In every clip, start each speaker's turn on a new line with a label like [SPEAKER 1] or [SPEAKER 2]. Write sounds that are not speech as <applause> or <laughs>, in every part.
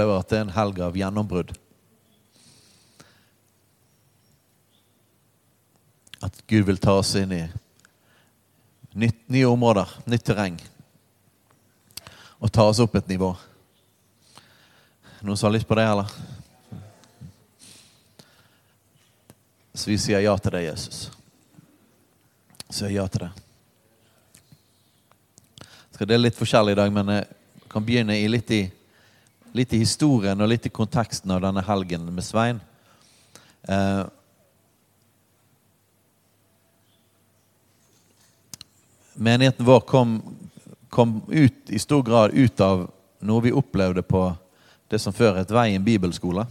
[SPEAKER 1] Opplever at det er en helg av gjennombrudd. At Gud vil ta oss inn i nytt, nye områder, nytt terreng. Og ta oss opp et nivå. Noen som har lyst på det, eller? Så vi sier ja til det, Jesus. Sier ja til det. Skal dele litt forskjellig i dag, men jeg kan begynne i litt i litt i historien og litt i konteksten av denne helgen med Svein. Eh, menigheten vår kom, kom ut i stor grad ut av noe vi opplevde på det som før het Veien bibelskole.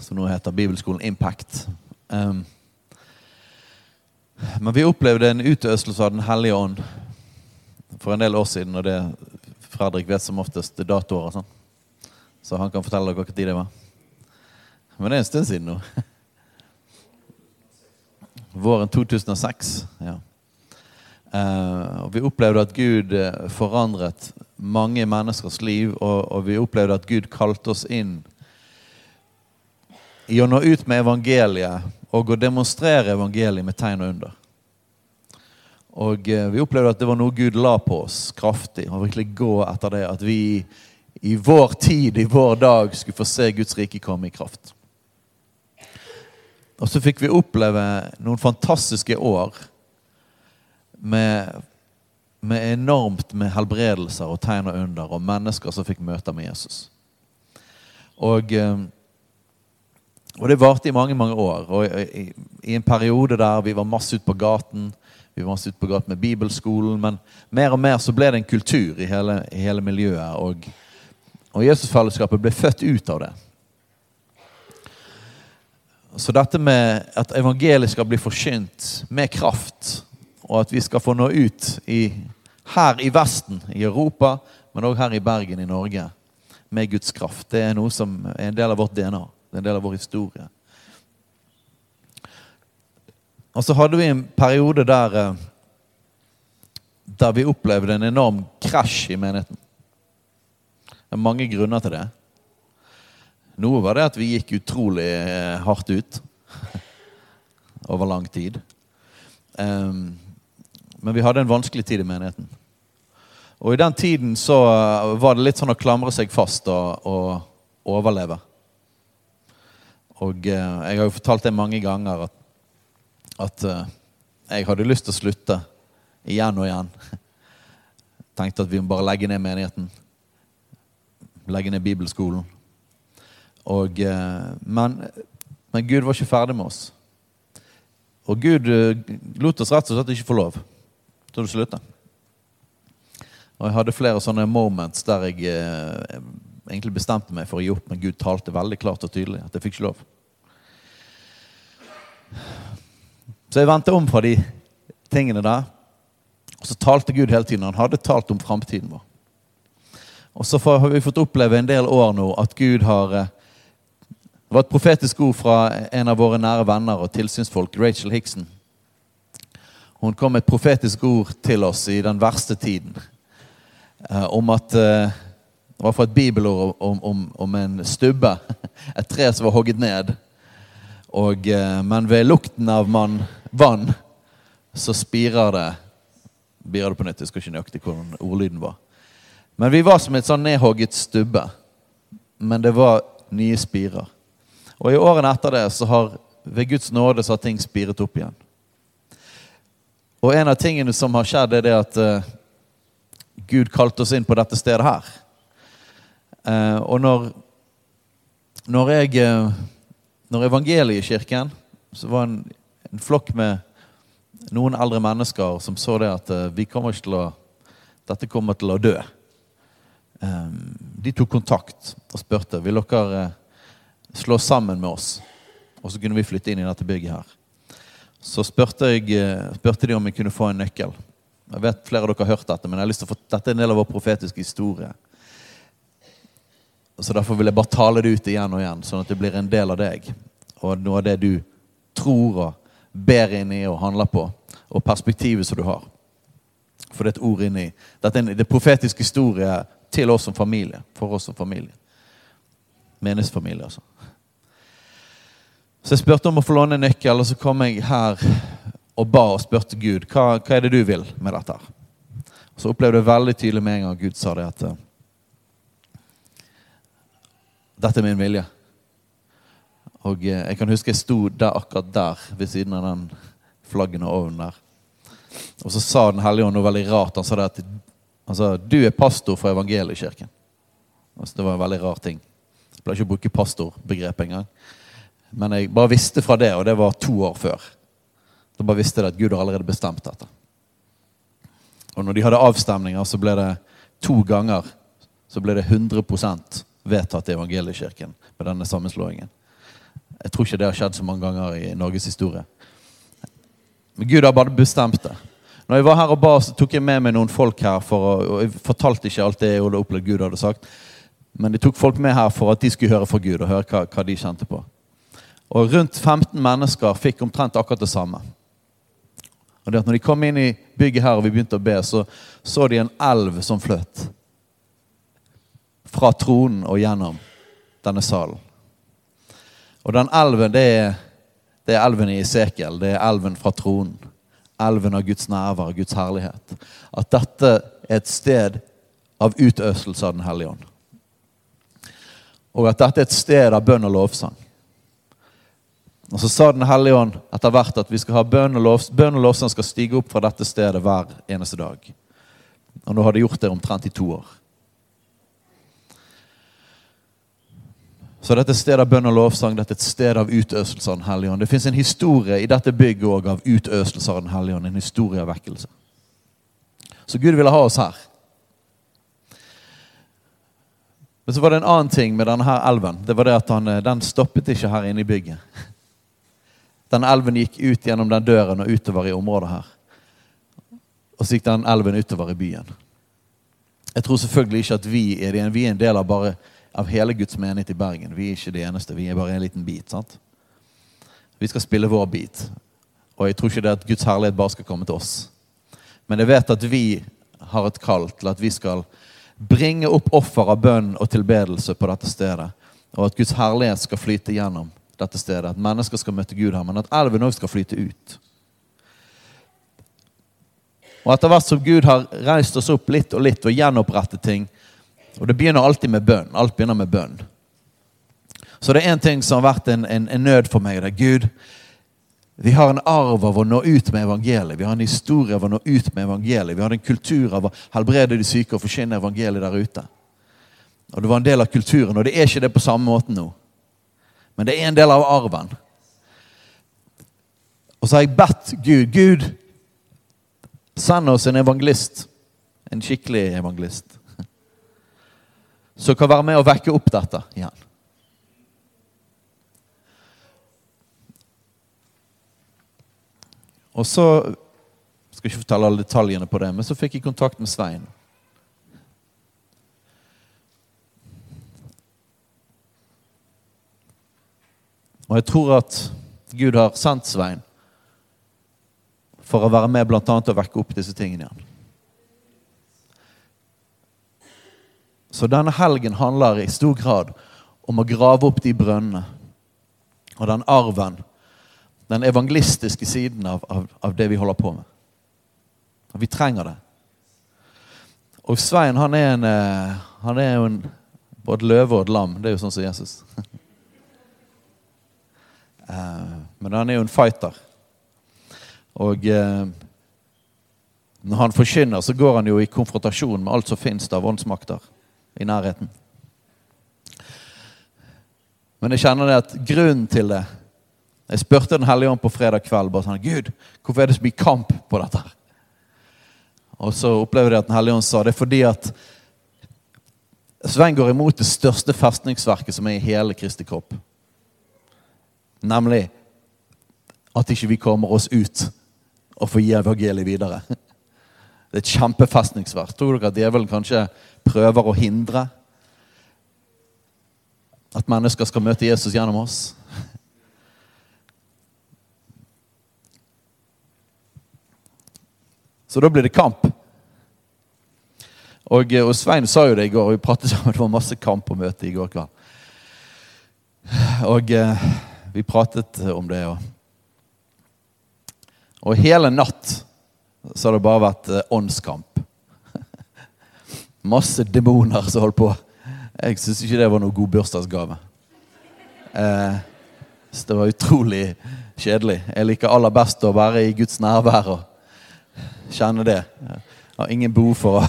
[SPEAKER 1] Som nå heter Bibelskolen Impact. Um, men vi opplevde en utøselse av Den hellige ånd for en del år siden. Og det Fredrik vet som oftest datoer og sånn. Så han kan fortelle dere hva tid det var. Men det er en stund siden nå. <laughs> Våren 2006. ja. Uh, vi opplevde at Gud uh, forandret mange menneskers liv, og, og, vi opplevde at Gud kalte oss inn i å nå ut med evangeliet og å demonstrere evangeliet med tegn og under. Og uh, vi opplevde at det var noe Gud la på oss kraftig, og virkelig gå etter det. At vi i vår tid, i vår dag, skulle få se Guds rike komme i kraft. Og så fikk vi oppleve noen fantastiske år med, med enormt med helbredelser og tegn og under, og mennesker som fikk møter med Jesus. Og, eh, og det varte i mange mange år. Og i, i en periode der vi var masse ute på gaten, vi var ute på gaten med bibelskolen, men mer og mer så ble det en kultur i hele, i hele miljøet. Og, og Jesusfellesskapet ble født ut av det. Så dette med at evangeliet skal bli forkynt med kraft og at vi skal få nå ut i, her i Vesten, i Europa, men òg her i Bergen i Norge, med Guds kraft. Det er noe som er en del av vårt DNA. Det er en del av vår historie. Og så hadde vi en periode der, eh, der vi opplevde en enorm krasj i menigheten. Det er mange grunner til det. Noe var det at vi gikk utrolig eh, hardt ut <laughs> over lang tid. Um, men vi hadde en vanskelig tid i menigheten. Og i den tiden så eh, var det litt sånn å klamre seg fast og, og overleve. Og jeg har jo fortalt det mange ganger at, at eh, jeg hadde lyst til å slutte igjen og igjen. <laughs> Tenkte at vi må bare legge ned menigheten. Legge ned bibelskolen. Og, eh, men, men Gud var ikke ferdig med oss. Og Gud eh, lot oss rett og slett ikke få lov til å slutte. Og jeg hadde flere sånne moments der jeg eh, egentlig bestemte meg for å gi opp, men Gud talte veldig klart og tydelig at jeg fikk ikke lov. Så jeg vendte om fra de tingene der. Og så talte Gud hele tiden. Han hadde talt om framtiden vår. Og så har vi fått oppleve en del år nå at Gud har eh, Det var et profetisk ord fra en av våre nære venner og tilsynsfolk, Rachel Hickson. Hun kom med et profetisk ord til oss i den verste tiden. Eh, om at eh, Det var fra et bibelord om, om, om, en stubbe. <laughs> Et tre som var hogget ned. Og, men ved lukten av man, vann så spirer det Spirer det på nytt. Jeg husker ikke nøyaktig hvordan ordlyden var. Men vi var som et sånn nedhogget stubbe. men det var nye spirer. Og i årene etter det så har ved Guds nåde så har ting spiret opp igjen. Og en av tingene som har skjedd, er det at uh, Gud kalte oss inn på dette stedet her. Uh, og når, når jeg uh, Når evangeliekirken så var en, en flokk med noen eldre mennesker som så det at vi kommer ikke til å Dette kommer til å dø. Um, de tok kontakt og spurte vil dere slå sammen med oss. Og så kunne vi flytte inn i dette bygget her. Så spurte, jeg, eh, spurte de om jeg kunne få en nøkkel. Jeg vet flere av dere har hørt dette, men jeg har lyst til å få, dette er en del av vår profetiske historie. Så derfor vil jeg bare tale det ut igjen og igjen, sånn at det blir en del av deg. Og noe av det du tror og ber inn i og handler på. Og perspektivet som du har. For det er et ord inni. Dette er det profetiske historie til oss som familie. For oss som familie. Menighetsfamilie, altså. Så jeg spurte om å få låne en nøkkel, og så kom jeg her og ba og spurte Gud hva, hva er det du vil med dette. her? Så opplevde jeg veldig tydelig med en gang Gud sa det at uh, dette er min vilje. Og uh, jeg kan huske jeg sto der akkurat der ved siden av den flaggen og ovnen der. Og så sa Den hellige ånd noe veldig rart. Han sa det at altså, du er pastor for evangeliekirken. Altså, det var en veldig rar ting. Jeg pleier ikke å bruke pastorbegrepet engang. Men jeg bare visste fra det, og det var to år før. Da bare visste jeg at Gud har allerede bestemt dette. Og når de hadde avstemninger, så ble det to ganger så ble det 100 vedtatt i evangeliekirken med denne sammenslåingen. Jeg tror ikke det har skjedd så mange ganger i Norges historie. Men Gud har bare bestemt det. Når jeg var her og ba, så tok jeg med meg noen folk her. For og Jeg fortalte ikke alt det jeg hadde opplevd Gud hadde sagt. Men jeg tok folk med her for at de skulle høre fra Gud og høre hva, hva de kjente på. Og rundt 15 mennesker fikk omtrent akkurat det samme. Og det at når de kom inn i bygget her og vi begynte å be, så så de en elv som fløt. Fra tronen og gjennom denne salen. Og den elven, det er, det er elven i Esekiel. Det er elven fra tronen. Elven av Guds nærvær, Guds herlighet. At dette er et sted av utøselse av Den hellige ånd. Og at dette er et sted av bønn og lovsang. Og Så sa Den hellige ånd etter hvert at vi skal ha bønn og, lov, bønn og lovsang skal stige opp fra dette stedet hver eneste dag. Og nå har de gjort det omtrent i to år. Så dette er et sted av bønn og lovsang, dette er et sted av utøselse av Den hellige ånd. Det fins en historie i dette bygget òg av utøselse av Den hellige ånd. En historie av vekkelse. Så Gud ville ha oss her. Men så var det en annen ting med denne her elven. Det var det at han, Den stoppet ikke her inne i bygget. <laughs> Den elven gikk ut gjennom den døren og utover i området her. Og så gikk den elven utover i byen. Jeg tror selvfølgelig ikke at vi er, det. vi er en del av, bare, av hele Guds menighet i Bergen. Vi er ikke det eneste. Vi er bare en liten bit. sant? Vi skal spille vår bit. Og jeg tror ikke det at Guds herlighet bare skal komme til oss. Men jeg vet at vi har et kall til at vi skal bringe opp offer av bønn og tilbedelse på dette stedet. Og at Guds herlighet skal flyte gjennom dette stedet. At mennesker skal møte Gud her, men at elven òg skal flyte ut. Og etter hvert som Gud har reist oss opp litt og litt og gjenopprettet ting Og det begynner alltid med bønn. Alt begynner med bønn. Så det er én ting som har vært en, en, en nød for meg. Det er Gud, vi har en arv av å nå ut med evangeliet. Vi har en historie av å nå ut med evangeliet. Vi har en kultur av å helbrede de syke og forkynne evangeliet der ute. Og Det var en del av kulturen, og det er ikke det på samme måte nå. Men det er en del av arven. Og så har jeg bedt Gud Gud, send oss en evangelist. En skikkelig evangelist. Som kan være med og vekke opp dette igjen. Og så skal ikke fortelle alle detaljene på det, men så fikk jeg kontakt med Svein. Og jeg tror at Gud har sendt Svein for å være med annet å vekke opp disse tingene igjen. Så denne helgen handler i stor grad om å grave opp de brønnene og den arven, den evangelistiske siden av, av, av det vi holder på med. Og vi trenger det. Og Svein han er, en, eh, han er jo en Både løve og et lam. Det er jo sånn som Jesus. <laughs> Eh, men han er jo en fighter. Og eh, når han forkynner, så går han jo i konfrontasjon med alt som finnes av åndsmakter i nærheten. Men jeg kjenner det at grunnen til det Jeg spurte Den hellige ånd på fredag kveld bare sånn, Gud, hvorfor er det så mye kamp på dette. Og så opplevde jeg at Den hellige ånd sa det er fordi at Svein går imot det største festningsverket som er i hele Kristi kropp. Nemlig at ikke vi kommer oss ut og får gi evangeliet videre. Det er et kjempefestningsverk. Tror dere at djevelen kanskje prøver å hindre at mennesker skal møte Jesus gjennom oss? Så da blir det kamp. Og, og Svein sa jo det i går, og vi pratet sammen, det var masse kamp på møtet i går kveld. Og eh, vi pratet om det. Og, og hele natt så har det bare vært eh, åndskamp. <laughs> Masse demoner som holdt på. Jeg syns ikke det var noe god bursdagsgave. Eh, så det var utrolig kjedelig. Jeg liker aller best å være i Guds nærvær og kjenne det. Jeg har ingen behov for å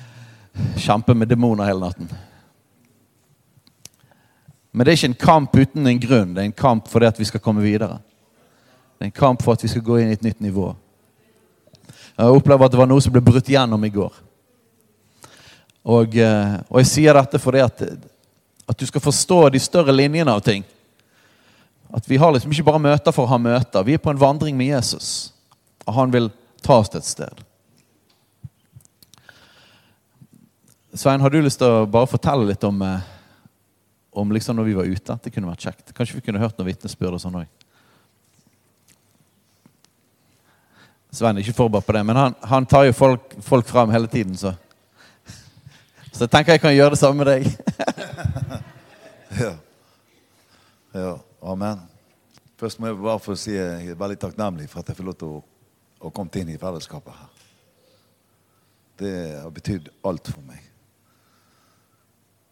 [SPEAKER 1] <laughs> kjempe med demoner hele natten. Men det er ikke en kamp uten en grunn. Det er en kamp for det at vi skal komme videre. Det er en kamp for at vi skal gå inn i et nytt nivå. Jeg opplever at det var noe som ble brutt gjennom i går. Og, eh, og jeg sier dette fordi at, at du skal forstå de større linjene av ting. At vi har liksom ikke bare møter for å ha møter. Vi er på en vandring med Jesus. Og han vil ta oss til et sted. Svein, har du lyst til å bare fortelle litt om, eh, om liksom når vi var ute? Det kunne vært kjekt. Kanskje vi kunne hørt noen vitnesbyrd og sånn òg. Svein er ikke forberedt på det, men han, han tar jo folk, folk fram hele tiden, så Så jeg tenker jeg kan gjøre det samme med deg. <laughs>
[SPEAKER 2] ja. ja. Amen. Først må jeg bare få si jeg er veldig takknemlig for at jeg får lov til å, å komme inn i fellesskapet her. Det har betydd alt for meg.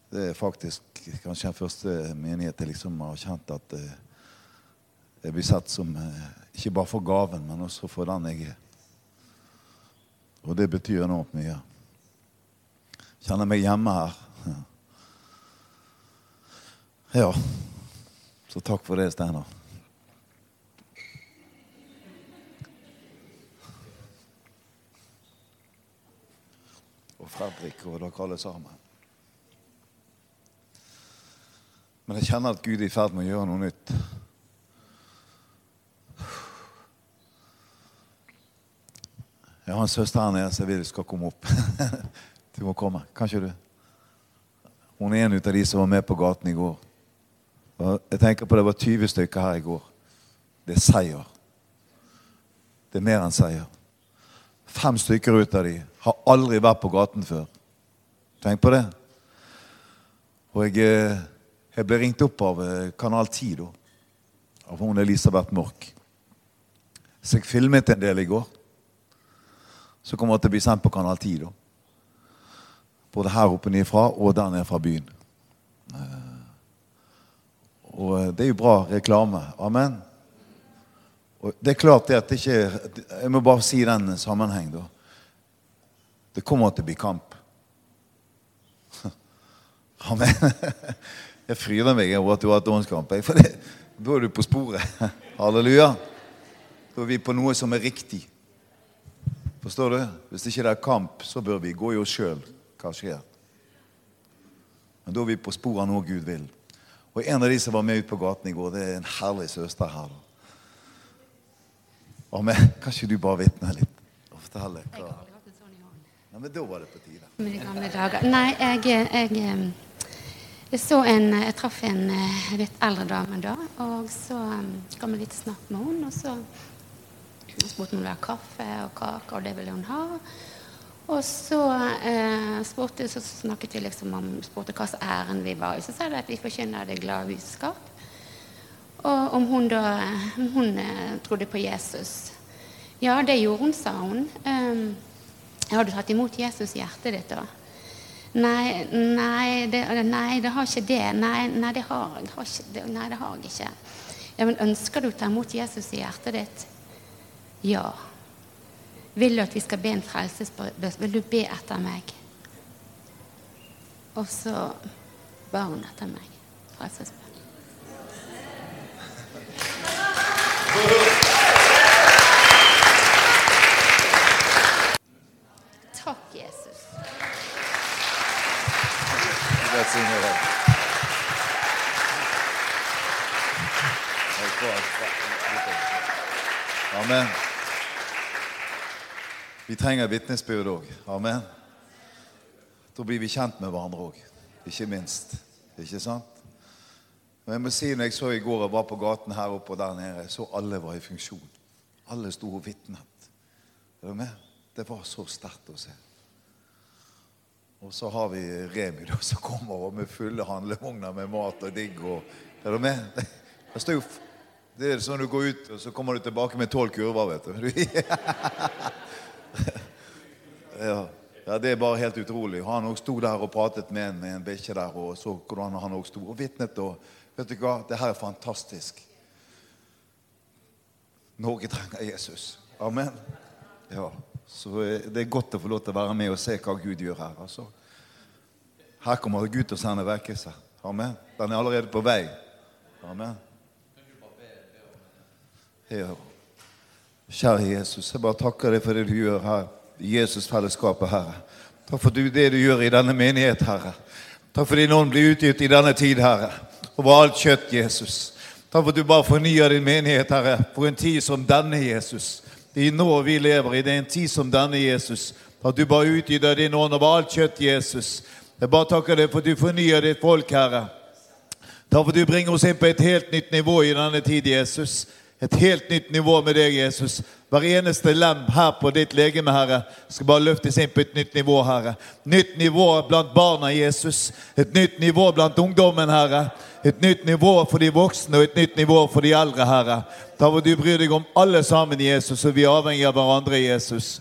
[SPEAKER 2] Det er faktisk kanskje den første menighet jeg liksom har kjent at eh, jeg blir sett som eh, ikke bare for gaven, men også for den jeg er. Og det betyr enormt mye. Kjenner meg hjemme her. Ja. Så takk for det, Steinar. Og Fredrik og dere alle sammen. Men jeg kjenner at Gud er i ferd med å gjøre noe nytt. Jeg har en søster her nede som jeg vil skal komme opp. <laughs> Du må komme. Kanskje du? Hun er en av de som var med på gaten i går. Jeg tenker på Det var 20 stykker her i går. Det er seier. Det er mer enn seier. Fem stykker ut av de har aldri vært på gaten før. Tenk på det. Og jeg eh, jeg ble ringt opp av eh, Kanal 10, da. Av hun Elisabeth Mork. Så jeg filmet en del i går. Så kommer til å bli sendt på Kanal 10, da. Både her oppe nedfra og der nede fra byen. Eh, og eh, det er jo bra reklame. Amen. Og det er klart det at det ikke Jeg må bare si den sammenheng, da. Det kommer til å bli kamp. <laughs> Amen. <laughs> Jeg fryder meg over at du har hatt åndskamp. For da er du på sporet. <laughs> Halleluja. Da er vi på noe som er riktig. Forstår du? Hvis ikke det er kamp, så bør vi gå i oss sjøl. Hva skjer? Men da er vi på sporet av noe Gud vil. Og en av de som var med ut på gaten i går, det er en herlig søster her. Amen. Kan ikke du bare vitne litt og fortelle? Hva? Ja, men da var det på tide.
[SPEAKER 3] Med gamle dager. Nei, jeg, jeg jeg så en, jeg traff en eh, litt eldre dame da, og så kom jeg litt snakk med henne. Og så spurte hun om det var kaffe og kake, og det ville hun ha. Og så, eh, spurte, så snakket vi liksom om spurte hva slags ærend vi var i. Så sa de at vi forkynner det glade budskap. Og om hun da om hun eh, trodde på Jesus. Ja, det gjorde hun, sa hun. Eh, har du tatt imot Jesus i hjertet ditt da. Nei, nei, det, nei, det har ikke det. Nei, nei, det har, det har ikke, det, nei, det har jeg ikke. Ja, men ønsker du å ta imot Jesus i hjertet ditt? Ja. Vil du at vi skal be en frelsesbønn? Vil du be etter meg? Og så ba hun etter meg. Frelsesbønn. Takk, Jesus.
[SPEAKER 2] Amen. Vi trenger vitnesbyrd òg. Amen. Da blir vi kjent med hverandre òg. Ikke minst. Ikke sant? Men jeg må si, når jeg så i går jeg var på gaten her oppe og der nede, jeg så alle var i funksjon. Alle sto og vitnet. Er du med? Det var så sterkt å se. Og så har vi Remi da, som kommer med fulle handlevogner med mat og digg. Og, er du med? Det er sånn du går ut, og så kommer du tilbake med tolv kurver, vet du. <laughs> ja. ja, det er bare helt utrolig. Han også sto der og pratet med en, med en bikkje der, og så hvordan han også sto og vitnet. Og vet du hva, det her er fantastisk. Norge trenger Jesus. Amen. Ja, så det er godt å få lov til å være med og se hva Gud gjør her. altså. Her kommer Gud til å sende vekkelse. Amen. Den er allerede på vei. Amen. Ja. Kjære Jesus, jeg bare takker deg for det du gjør her Jesusfellesskapet, Herre. Takk for det du gjør i denne menighet, Herre. Takk for din ånd blir utgitt i denne tid, Herre. Over alt kjøtt, Jesus. Takk for at du bare fornyer din menighet, Herre, for en tid som denne, Jesus. Er nå vi lever i. Det er en tid som denne, Jesus. At du bare utgyter din ånd over alt kjøtt, Jesus. Jeg bare takker deg for at du fornyer ditt folk, Herre. Takk for at du bringer oss inn på et helt nytt nivå i denne tid, Jesus. Et helt nytt nivå med deg, Jesus. Hver eneste lem her på ditt legeme, Herre, skal bare løftes inn på et nytt nivå, Herre. Nytt nivå blant barna, Jesus. Et nytt nivå blant ungdommen, Herre. Et nytt nivå for de voksne og et nytt nivå for de eldre, Herre. Da må du bry deg om alle sammen, Jesus, og vi er avhengig av hverandre, Jesus.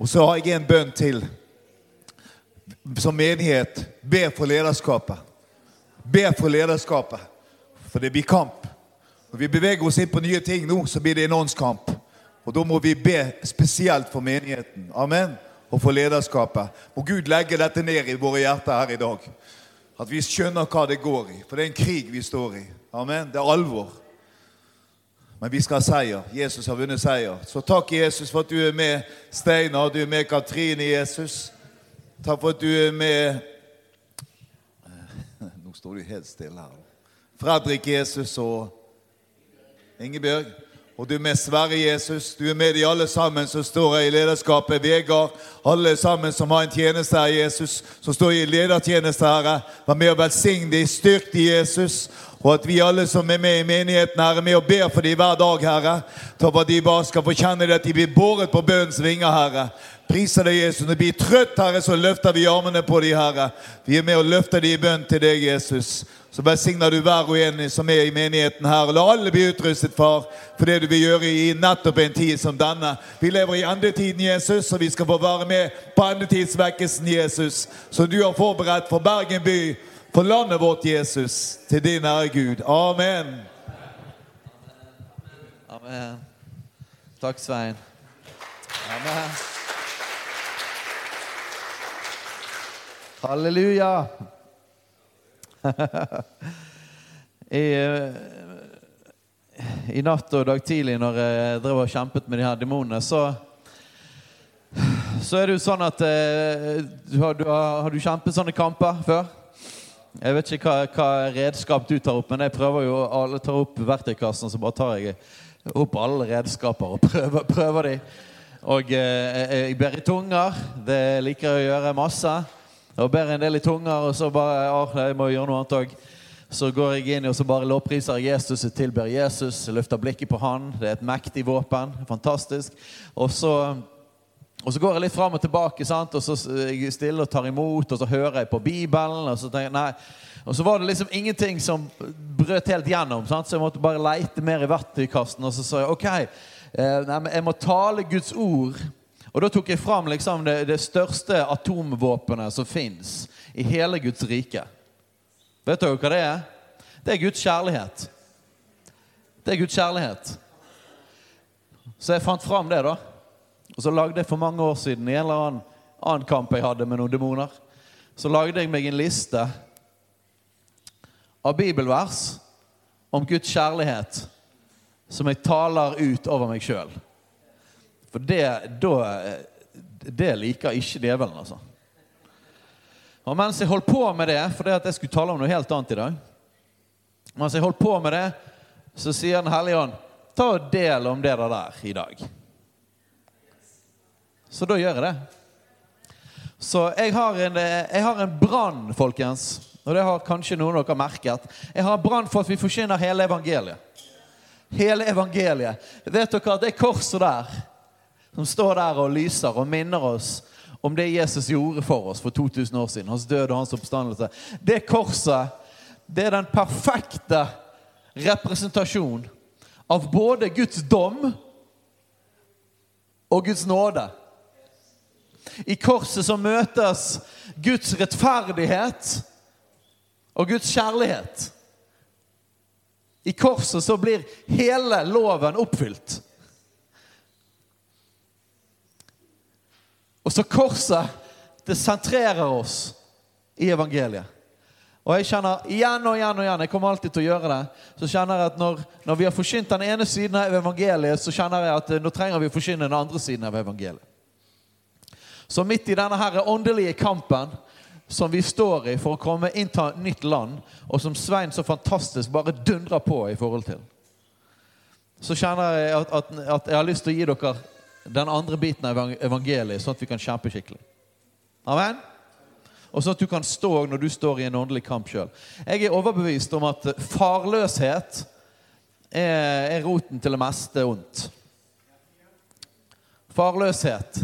[SPEAKER 2] Og så har jeg en bønn til. Som menighet, be for lederskapet. Be for lederskapet, for det blir kamp. Når vi beveger oss inn på nye ting nå, så blir det en åndskamp. Og da må vi be spesielt for menigheten. Amen. Og for lederskapet. Må Gud legge dette ned i våre hjerter her i dag. At vi skjønner hva det går i. For det er en krig vi står i. Amen. Det er alvor. Men vi skal ha seier. Jesus har vunnet seier. Så takk, Jesus, for at du er med Steinar, du er med Katrine, Jesus. Takk for at du er med Nå står du helt stille her. Fredrik Jesus og Ingebjørg. Og du er med Sverre Jesus. Du er med de alle sammen som står her i lederskapet. Vegard. Alle sammen som har en tjeneste her, Jesus. Som står i ledertjeneste, Herre. Vær med og velsign de, styrk de, Jesus. Og at vi alle som er med i menigheten, her er med og ber for dem hver dag, Herre. Ta for at de bare skal få kjenne det at de blir båret på bønnens vinger, Herre. Priser deg, Jesus. Når de blir trøtt, Herre, så løfter vi armene på dem, Herre. Vi er med og løfter dem i bønn til deg, Jesus. Så velsigner du hver og en som er i menigheten her. La alle bli utrustet, far, for det du vil gjøre i nettopp en tid som denne. Vi lever i endetiden, Jesus, og vi skal få være med på endetidsvekkelsen, Jesus, som du har forberedt for Bergen by, for landet vårt, Jesus, til din ære, Gud. Amen.
[SPEAKER 1] Amen. Takk, Svein. Amen. Halleluja. <laughs> I, eh, I natt og dag tidlig når jeg drev og kjempet med de her demonene, så så er det jo sånn at eh, du har, du har, har du kjempet sånne kamper før? Jeg vet ikke hva, hva redskap du tar opp, men jeg prøver jo alle tar opp verktøykassen, så bare tar jeg opp alle redskaper og <laughs> prøver, prøver de. Og eh, jeg ber i tunger. Det liker jeg å gjøre masse. Og ber en del i tunger, og så bare ah, jeg må gjøre noe annet òg. Så går jeg inn og så bare lovpriser Jesus, jeg tilber Jesus, løfter blikket på han. Det er et mektig våpen. Fantastisk. Og så, og så går jeg litt fram og tilbake, sant? og så er jeg stille og tar imot, og så hører jeg på Bibelen. Og så tenker jeg, nei. Og så var det liksom ingenting som brøt helt gjennom, sant? så jeg måtte bare leite mer i verktøykassen. Og så sa jeg OK, eh, jeg må tale Guds ord Og da tok jeg fram liksom det, det største atomvåpenet som fins i hele Guds rike. Vet dere hva det er? Det er Guds kjærlighet. Det er Guds kjærlighet. Så jeg fant fram det, da. Og så lagde jeg for mange år siden i en eller annen, annen kamp jeg hadde med noen demoner, så lagde jeg meg en liste av bibelvers om Guds kjærlighet som jeg taler ut over meg sjøl. For det, da, det liker ikke djevelen, altså. Og mens jeg holdt på med det, for det at jeg skulle tale om noe helt annet i dag Mens jeg holdt på med det, så sier Den hellige ånd ta og del om det der i dag. Så da gjør jeg det. Så jeg har en, jeg en brann, folkens. Og det har kanskje noen av dere merket. Jeg har brann for at vi forkynner hele evangeliet. Hele evangeliet. Vet dere at det korset der, som står der og lyser og minner oss om det Jesus gjorde for oss for 2000 år siden, hans død og hans oppstandelse Det korset, det er den perfekte representasjon av både Guds dom og Guds nåde. I korset så møtes Guds rettferdighet og Guds kjærlighet. I korset så blir hele loven oppfylt. Og så korset, det sentrerer oss i evangeliet. Og jeg kjenner igjen og igjen og igjen, jeg kommer alltid til å gjøre det, så kjenner jeg at når, når vi har forsynt den ene siden av evangeliet, så kjenner jeg at eh, nå trenger vi å forsyne den andre siden av evangeliet. Så midt i denne her åndelige kampen som vi står i for å komme inn til et nytt land, og som Svein så fantastisk bare dundrer på i forhold til, så kjenner jeg at, at, at jeg har lyst til å gi dere den andre biten av evangeliet, sånn at vi kan kjempe skikkelig. Amen? Og sånn at du kan stå når du står i en åndelig kamp sjøl. Jeg er overbevist om at farløshet er, roten til det meste ondt. Farløshet.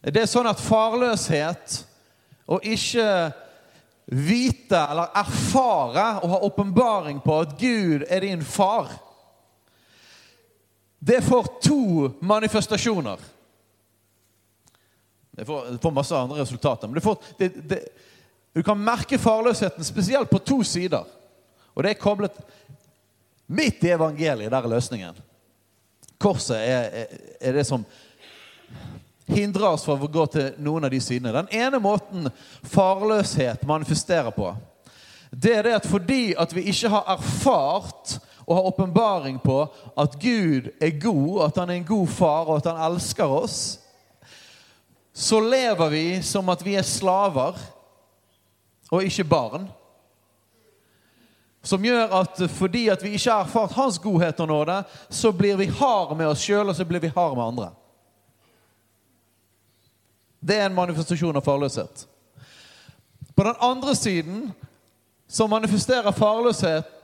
[SPEAKER 1] Det er sånn at farløshet å ikke vite eller erfare og ha åpenbaring på at Gud er din far Det får to manifestasjoner. Det får, det får, masse andre resultater. Men får, det, det, du kan merke farløsheten spesielt på to sider. Og det er koblet midt i evangeliet. Der er løsningen. Korset er, er, er det som hindrer oss fra å gå til noen av de sidene. Den ene måten farløshet manifesterer på, det er det at fordi at vi ikke har erfart og har åpenbaring på at Gud er god, at han er en god far, og at han elsker oss, så lever vi som at vi er slaver og ikke barn. Som gjør at fordi at vi ikke har erfart hans godhet og nåde, så blir vi hard med oss sjøl, og så blir vi hard med andre. Det er en manifestasjon av farløshet. På den andre siden så manifesterer farløshet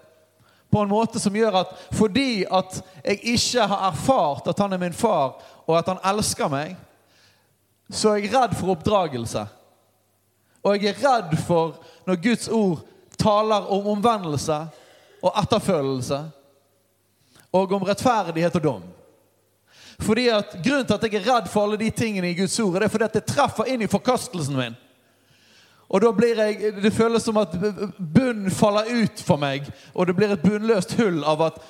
[SPEAKER 1] på en måte som gjør at fordi at jeg ikke har erfart at han er min far, og at han elsker meg, så er jeg redd for oppdragelse. Og jeg er redd for når Guds ord taler om omvendelse og etterfølgelse, og om rettferdighet og dom. Fordi at Grunnen til at jeg er redd for alle de tingene i Guds ord, er fordi at det treffer inn i forkastelsen min. Og da blir jeg, Det føles som at bunnen faller ut for meg, og det blir et bunnløst hull av at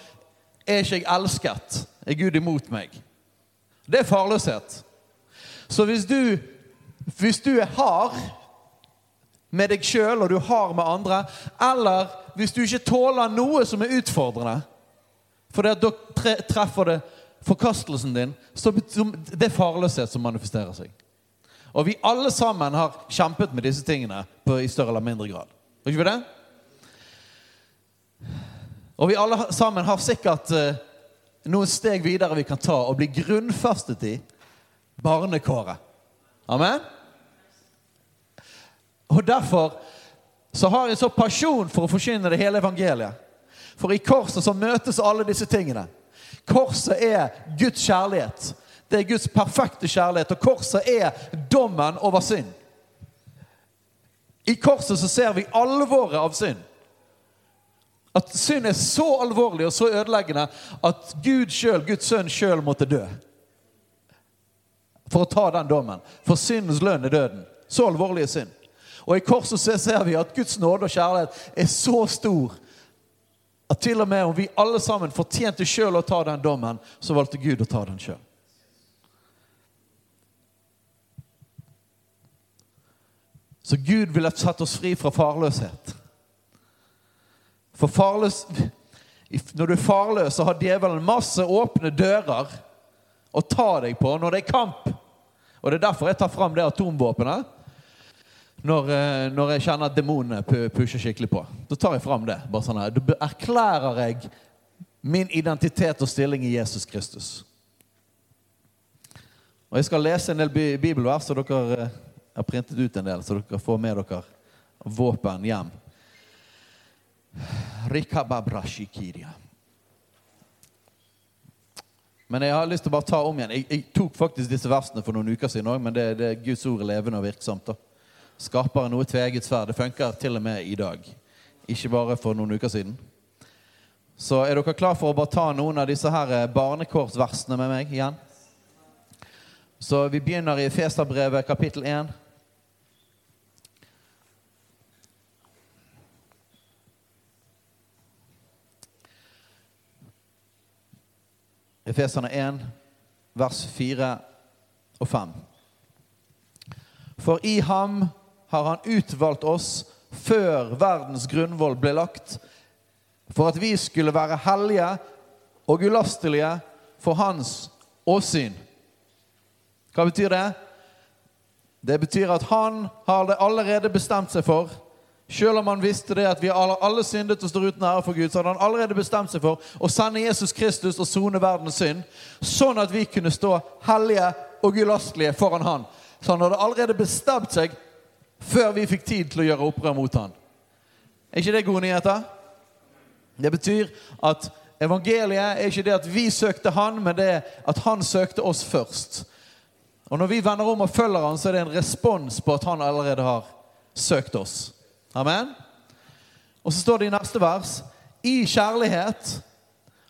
[SPEAKER 1] er ikke jeg elsket? Er Gud imot meg? Det er farløshet. Så hvis du, hvis du er hard med deg sjøl og du hard med andre, eller hvis du ikke tåler noe som er utfordrende, for da treffer det forkastelsen din, så det er farløshet som manifesterer seg. Og vi alle sammen har kjempet med disse tingene på, i større eller mindre grad. Har ikke vi det? Og vi alle sammen har sikkert uh, noen steg videre vi kan ta og bli grunnfestet i barnekåret. Amen? Og Derfor så har jeg så pasjon for å forkynne det hele evangeliet. For i korset så møtes alle disse tingene. Korset er Guds kjærlighet. Det er Guds perfekte kjærlighet, og korset er dommen over synd. I korset så ser vi alvoret av synd. At synd er så alvorlig og så ødeleggende at Gud sjøl, Guds sønn sjøl, måtte dø. for å ta den dommen. For syndens lønn er døden. Så alvorlig er synd. Og i korset så ser vi at Guds nåde og kjærlighet er så stor at til og med om vi alle sammen fortjente sjøl å ta den dommen, så valgte Gud å ta den sjøl. Så Gud ville satt oss fri fra farløshet. For farløs, når du er farløs, så har djevelen masse åpne dører å ta deg på når det er kamp. Og Det er derfor jeg tar fram det atomvåpenet. Når, eh, når jeg kjenner at demonene pusher skikkelig på. Da tar jeg fram det. bare sånn her. Da erklærer jeg min identitet og stilling i Jesus Kristus. Og Jeg skal lese en del bibelvers, så dere eh, har printet ut en del, så dere får med dere våpen hjem. Men jeg har lyst til å bare ta om igjen. Jeg, jeg tok faktisk disse versene for noen uker siden òg, men det, det, Guds ord levende og virksomt. Skaper noe tveget sverd. Det funker til og med i dag. Ikke bare for noen uker siden. Så er dere klar for å bare ta noen av disse her barnekårsversene med meg igjen? Så vi begynner i Feserbrevet kapittel 1. Efeserne 1, vers 4 og 5. For i ham har han utvalgt oss før verdens grunnvoll ble lagt, for at vi skulle være hellige og ulastelige for hans åsyn. Hva betyr det? Det betyr at han har det allerede bestemt seg for selv om han visste det at vi alle, alle syndet og står uten ære for Gud, så hadde han allerede bestemt seg for å sende Jesus Kristus og sone verdens synd, sånn at vi kunne stå hellige og ulastelige foran han. Så han hadde allerede bestemt seg før vi fikk tid til å gjøre opprør mot han. Er ikke det gode nyheter? Det betyr at evangeliet er ikke det at vi søkte han, men det er at han søkte oss først. Og når vi vender om og følger han, så er det en respons på at han allerede har søkt oss. Amen. Og så står det i neste vers i kjærlighet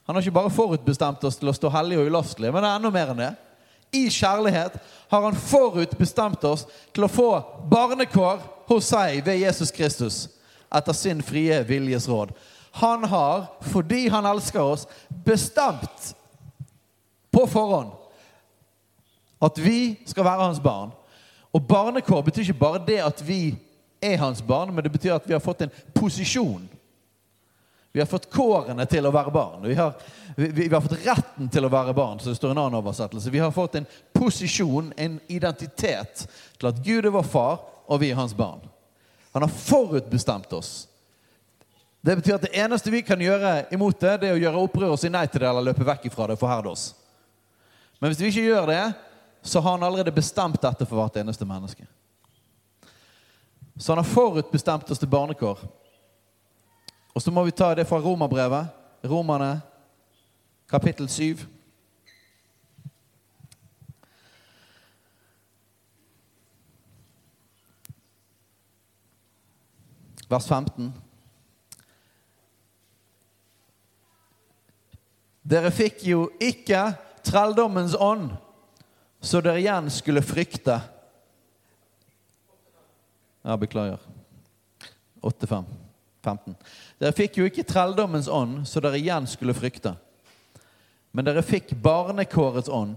[SPEAKER 1] Han har ikke bare forutbestemt oss til å stå hellige og ulastelige, men det er enda mer enn det. I kjærlighet har han forutbestemt oss til å få barnekår hos seg ved Jesus Kristus etter sin frie viljes råd. Han har, fordi han elsker oss, bestemt på forhånd at vi skal være hans barn. Og barnekår betyr ikke bare det at vi er hans barn, men det betyr at vi har fått en posisjon. Vi har fått kårene til å være barn. Vi har, vi, vi har, fått retten til å være barn, så det står en annen oversettelse. Vi har fått en posisjon, en identitet, til at Gud er vår far, og vi er hans barn. Han har forutbestemt oss. Det betyr at det eneste vi kan gjøre imot det, det er å gjøre opprør og si nei til det eller løpe vekk ifra det og forherde oss. Men hvis vi ikke gjør det, så har han allerede bestemt dette for hvert eneste menneske. Så han har forutbestemt oss til barnekår. Og så må vi ta det fra romerbrevet. Romerne, kapittel 7. Vers 15. Dere fikk jo ikke trelldommens ånd, så dere igjen skulle frykte. Ja, beklager. 8-5. 15. Dere fikk jo ikke trelldommens ånd, så dere igjen skulle frykte. Men dere fikk barnekårets ånd,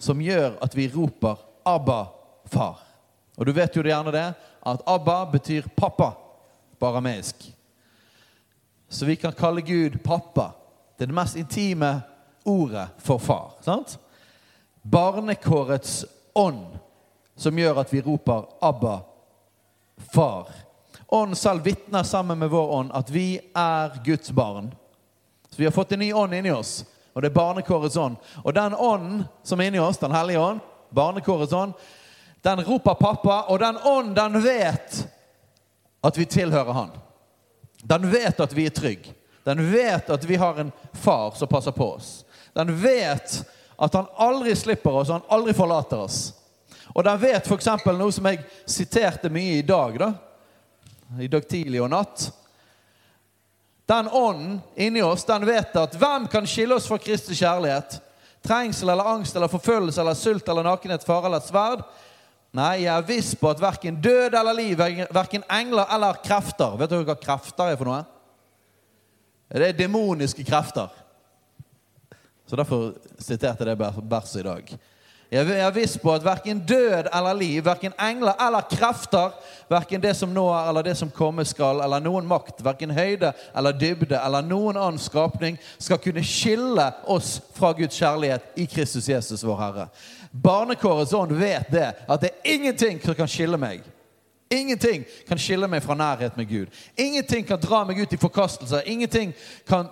[SPEAKER 1] som gjør at vi roper 'Abba, far'. Og du vet jo det gjerne det, at 'Abba' betyr pappa på arameisk. Så vi kan kalle Gud pappa. Det er det mest intime ordet for far. sant? Barnekårets ånd, som gjør at vi roper 'Abba, far' Ånd selv vitner sammen med vår ånd at vi er Guds barn. Så Vi har fått en ny ånd inni oss, og det er barnekårets ånd. Og den ånden som er inni oss, Den hellige ånd, barnekårets ånd, den roper pappa, og den ånd, den vet at vi tilhører han. Den vet at vi er trygge. Den vet at vi har en far som passer på oss. Den vet at han aldri slipper oss, han aldri forlater oss. Og den vet f.eks. noe som jeg siterte mye i dag, da. I dag tidlig og natt. Den ånden inni oss den vet at hvem kan skille oss fra Kristi kjærlighet? trengsel eller angst eller forfølgelse eller sult eller nakenhet, fare eller sverd. Nei, jeg er viss på at verken død eller liv, verken engler eller krefter Vet dere hva krefter er for noe? Det er demoniske krefter. Så Derfor siterte jeg det verset i dag. Jeg er viss på at verken død eller liv, verken engler eller krefter, verken det som nå er eller det som komme skal, eller noen makt, verken høyde eller dybde eller noen annen skapning, skal kunne skille oss fra Guds kjærlighet i Kristus Jesus, vår Herre. Barnekårets ånd vet det, at det er ingenting som kan skille meg. Ingenting kan skille meg fra nærhet med Gud. Ingenting kan dra meg ut i forkastelser. Ingenting kan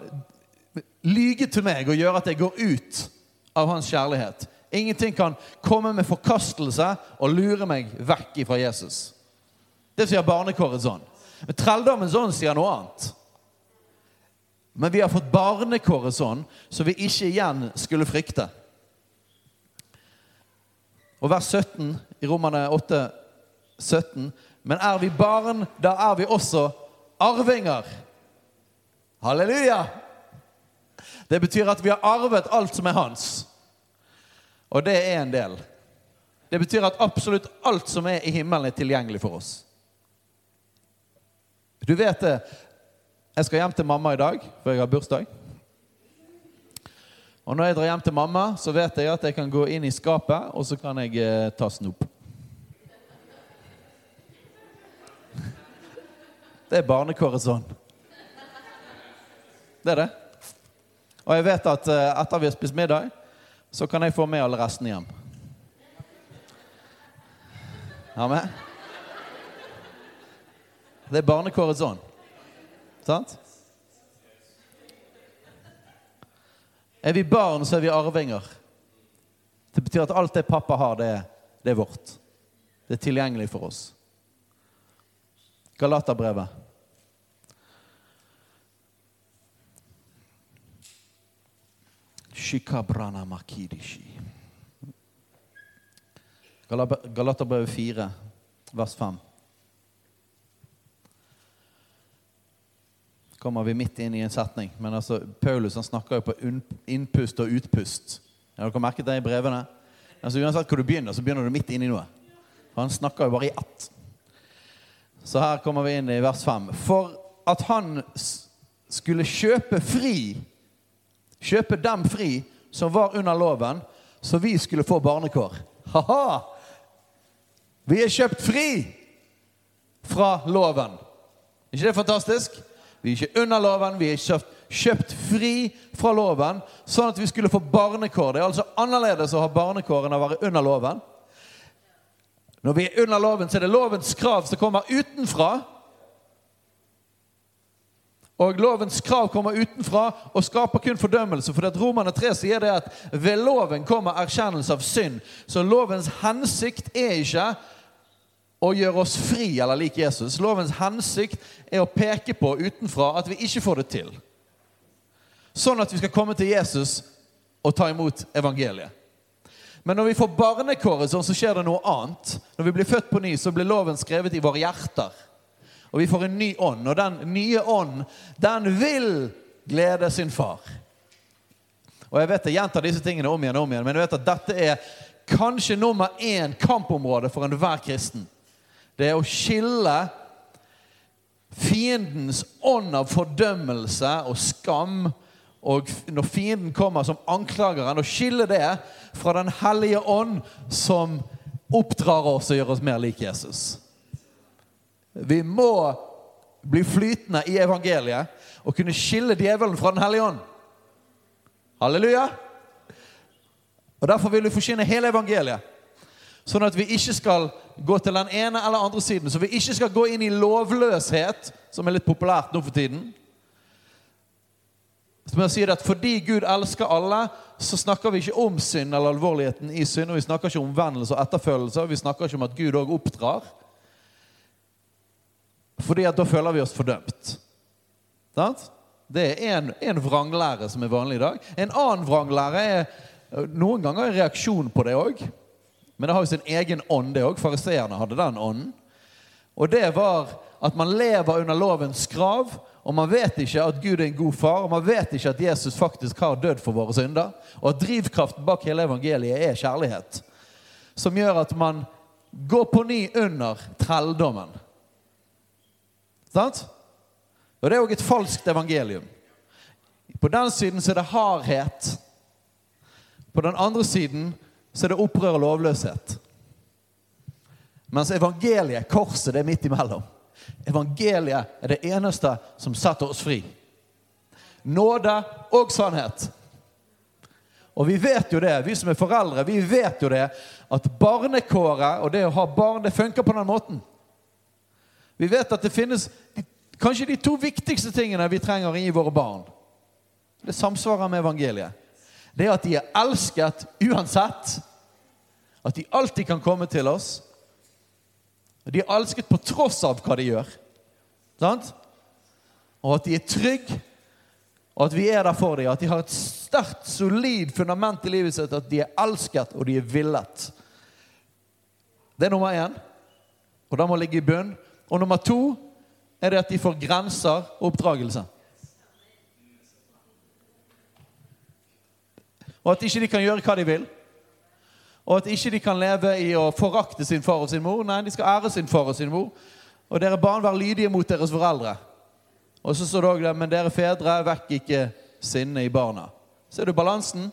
[SPEAKER 1] lyge til meg og gjøre at jeg går ut av hans kjærlighet. Ingenting kan komme med forkastelse og lure meg vekk fra Jesus. Det sier barnekårets ånd. Men trelldommens ånd sier noe annet. Men vi har fått barnekårets ånd, så vi ikke igjen skulle frykte. Og vers 17 i Romerne 8, 17. Men er vi barn, da er vi også arvinger. Halleluja! Det betyr at vi har arvet alt som er hans. Og det er en del. Det betyr at absolutt alt som er i himmelen, er tilgjengelig for oss. Du vet det. Jeg skal hjem til mamma i dag, for jeg har bursdag. Og når jeg drar hjem til mamma, så vet jeg at jeg kan gå inn i skapet, og så kan jeg eh, ta snop. Det er barnekåret sånn. Det er det. Og jeg vet at eh, etter vi har spist middag, så kan jeg få med alle restene hjem. Amen. Det er barnekårets ånd. Sant? Er vi barn, så er vi arvinger. Det betyr at alt det pappa har, det det er vårt. Det er tilgjengelig for oss. Galaterbrevet. Shikabrana makidishi. Galaterbrevet 4, vers 5. kommer vi midt inn i en setning. Men altså, Paulus han snakker jo på innpust og utpust. Har dere merket det i brevene? Altså Uansett hvor du begynner, så begynner du midt inn i noe. Han snakker jo bare i ett. Så her kommer vi inn i vers 5. For at han skulle kjøpe fri kjøpe dem fri som var under loven, så vi skulle få barnekår. Ha-ha! Vi er kjøpt fri fra loven. Er ikke det fantastisk? Vi er ikke under loven, vi er kjøpt, kjøpt fri fra loven, sånn at vi skulle få barnekår. Det er altså annerledes å ha barnekår enn å være under loven. Når vi er under loven, så er det lovens krav som kommer utenfra. Og lovens krav kommer utenfra og skaper kun fordømmelse. For at Romerne 3 sier det at ved loven kommer erkjennelse av synd. Så lovens hensikt er ikke å gjøre oss fri eller lik Jesus. Lovens hensikt er å peke på utenfra at vi ikke får det til. Sånn at vi skal komme til Jesus og ta imot evangeliet. Men når vi får barnekåret, så skjer det noe annet. Når vi blir født på ny, så blir loven skrevet i våre hjerter og vi får en ny ånd. Og den nye ånd, den vil glede sin far. Og jeg vet jeg gjentar disse tingene om igjen og om igjen, men jeg vet at dette er kanskje nummer én kampområde for enhver kristen. Det er å skille fiendens ånd av fordømmelse og skam og når fienden kommer som anklageren, å skille det fra Den hellige ånd, som oppdrar oss og gjør oss mer lik Jesus. Vi må bli flytende i evangeliet og kunne skille djevelen fra Den hellige ånd. Halleluja! Og Derfor vil vi forsyne hele evangeliet. Sånn at vi ikke skal gå til den ene eller andre siden. Så vi ikke skal gå inn i lovløshet, som er litt populært nå for tiden. Som jeg sier at Fordi Gud elsker alle, så snakker vi ikke om synd eller alvorligheten i synd. og Vi snakker ikke om omvendelse og etterfølgelse. Vi snakker ikke om at Gud òg oppdrar. Fordi at da føler vi oss fordømt. Det er en vranglære som er vanlig i dag. En annen vranglære er noen ganger en reaksjon på det òg. Men det har jo sin egen ånd, det òg. Fariseerne hadde den ånden. Og det var at man lever under lovens krav, og man vet ikke at Gud er en god far, og man vet ikke at Jesus faktisk har dødd for våre synder, og at drivkraften bak hele evangeliet er kjærlighet, som gjør at man går på ny under trelldommen. Sant? Og det er òg et falskt evangelium. På den siden så er det hardhet. På den andre siden så er det opprør og lovløshet. Mens evangeliet, korset, det er midt imellom. Evangeliet er det eneste som setter oss fri. Nåde og sannhet. Og vi vet jo det, vi som er foreldre, vi vet jo det, at barnekåret og det å ha barn, det funker på den måten. Vi vet at det finnes kanskje de to viktigste tingene vi trenger i våre barn. Det samsvarer med evangeliet. Det er at de er elsket uansett. At de alltid kan komme til oss. De er elsket på tross av hva de gjør. Sant? Og at de er trygge, og at vi er der for dem. At de har et sterkt, solid fundament i livet sitt. At de er elsket, og de er villet. Det er nummer én. Og det må ligge i bunn. Og nummer to er det at de får grenser og oppdragelse. Og at ikke de kan gjøre hva de vil. Og at ikke de kan leve i å forakte sin far og sin mor. Nei, de skal ære sin far og sin mor. Og dere barn, vær lydige mot deres foreldre. Og så står det òg der, men dere fedre, vekk ikke sinnet i barna. Ser du balansen?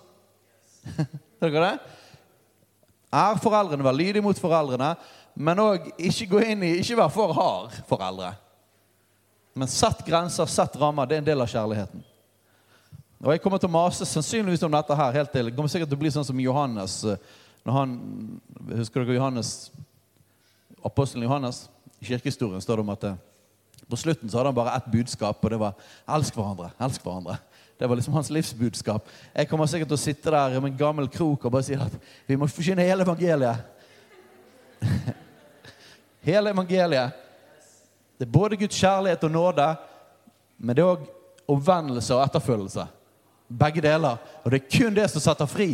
[SPEAKER 1] <laughs> Ser dere det? Er foreldrene, vær lydige mot foreldrene, men òg ikke gå inn i Ikke være for hard foreldre. Men sett grenser, sett rammer. Det er en del av kjærligheten. Og Jeg kommer til å mase sannsynligvis om dette her helt til. Det kommer sikkert til å bli sånn som Johannes eh, når han, Husker dere Johannes, apostelen Johannes? I kirkehistorien står det om at eh, på slutten så hadde han bare ett budskap, og det var 'elsk hverandre'. elsk hverandre. Det var liksom hans livsbudskap. Jeg kommer sikkert til å sitte der med en gammel krok og bare si at vi må forsyne hele evangeliet. <laughs> hele evangeliet. Det er både Guds kjærlighet og nåde, men det er òg omvendelse og etterfølgelse. Begge deler. Og det er kun det som setter fri.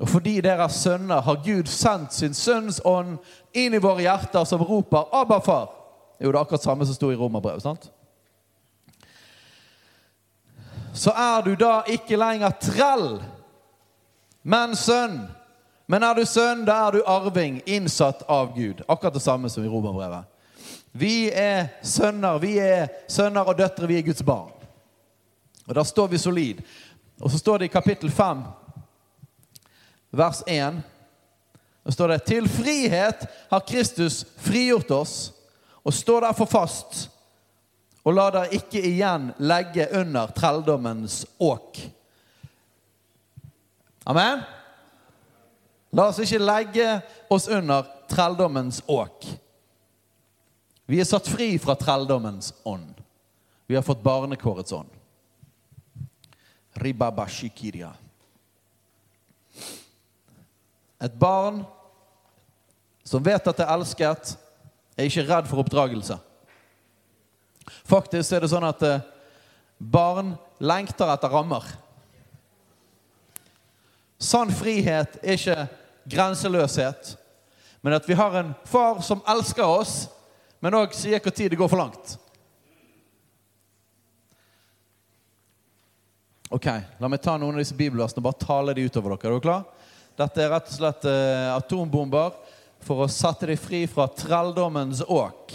[SPEAKER 1] Og fordi dere er sønner, har Gud sendt sin sønns ånd inn i våre hjerter, som roper 'Abba, far'. Det er jo akkurat samme som sto i romerbrevet. sant? Så er du da ikke lenger trell, men sønn. Men er du sønn, da er du arving, innsatt av Gud. Akkurat det samme som i romerbrevet. Vi er sønner, vi er sønner og døtre, vi er Guds barn. Og Da står vi solid. Og så står det i kapittel 5, vers 1 Da står det Til frihet har Kristus frigjort oss, og står derfor fast, og la dere ikke igjen legge under trelldommens åk. Amen? La oss ikke legge oss under trelldommens åk. Vi er satt fri fra trelldommens ånd. Vi har fått barnekårets ånd. Ribabashikiria. Et barn som vet at det er elsket, er ikke redd for oppdragelse. Faktisk er det sånn at eh, barn lengter etter rammer. Sann frihet er ikke grenseløshet, men at vi har en far som elsker oss, men òg sier når det går for langt. Ok, La meg ta noen av disse bibelversene og bare tale de utover dere. Er dere klar? Dette er rett og slett eh, atombomber for å sette dem fri fra trelldommens åk.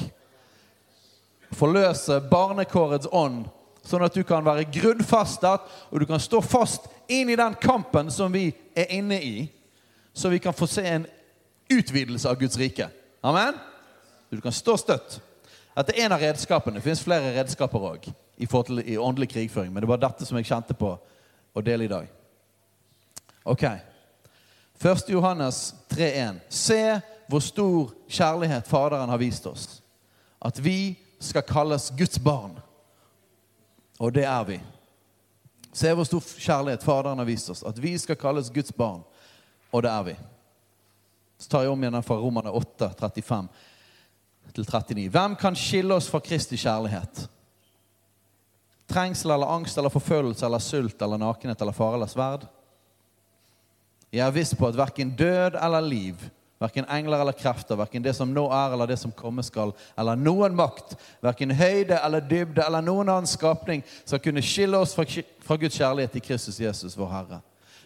[SPEAKER 1] Forløse barnekårets ånd, sånn at du kan være grunnfastet og du kan stå fast inn i den kampen som vi er inne i, så vi kan få se en utvidelse av Guds rike. Amen? Du kan stå støtt. Dette er en av redskapene. Det finnes flere redskaper òg i, i åndelig krigføring. Men det var dette som jeg kjente på å dele i dag. Ok. 1. Johannes 3,1. Se hvor stor kjærlighet Faderen har vist oss. At vi skal kalles Guds barn. Og det er vi. Se hvor stor kjærlighet Faderen har vist oss. At vi skal kalles Guds barn. Og det er vi. Så tar jeg om igjen fra Romerne 8, 35 til 39. Hvem kan skille oss fra Kristi kjærlighet? Trengsel eller angst eller forfølgelse eller sult eller nakenhet eller fare eller sverd? Jeg er viss på at verken død eller liv, verken engler eller krefter, verken det som nå er eller det som komme skal, eller noen makt, verken høyde eller dybde eller noen annen skapning, skal kunne skille oss fra, Guds kjærlighet i Kristus Jesus, vår Herre.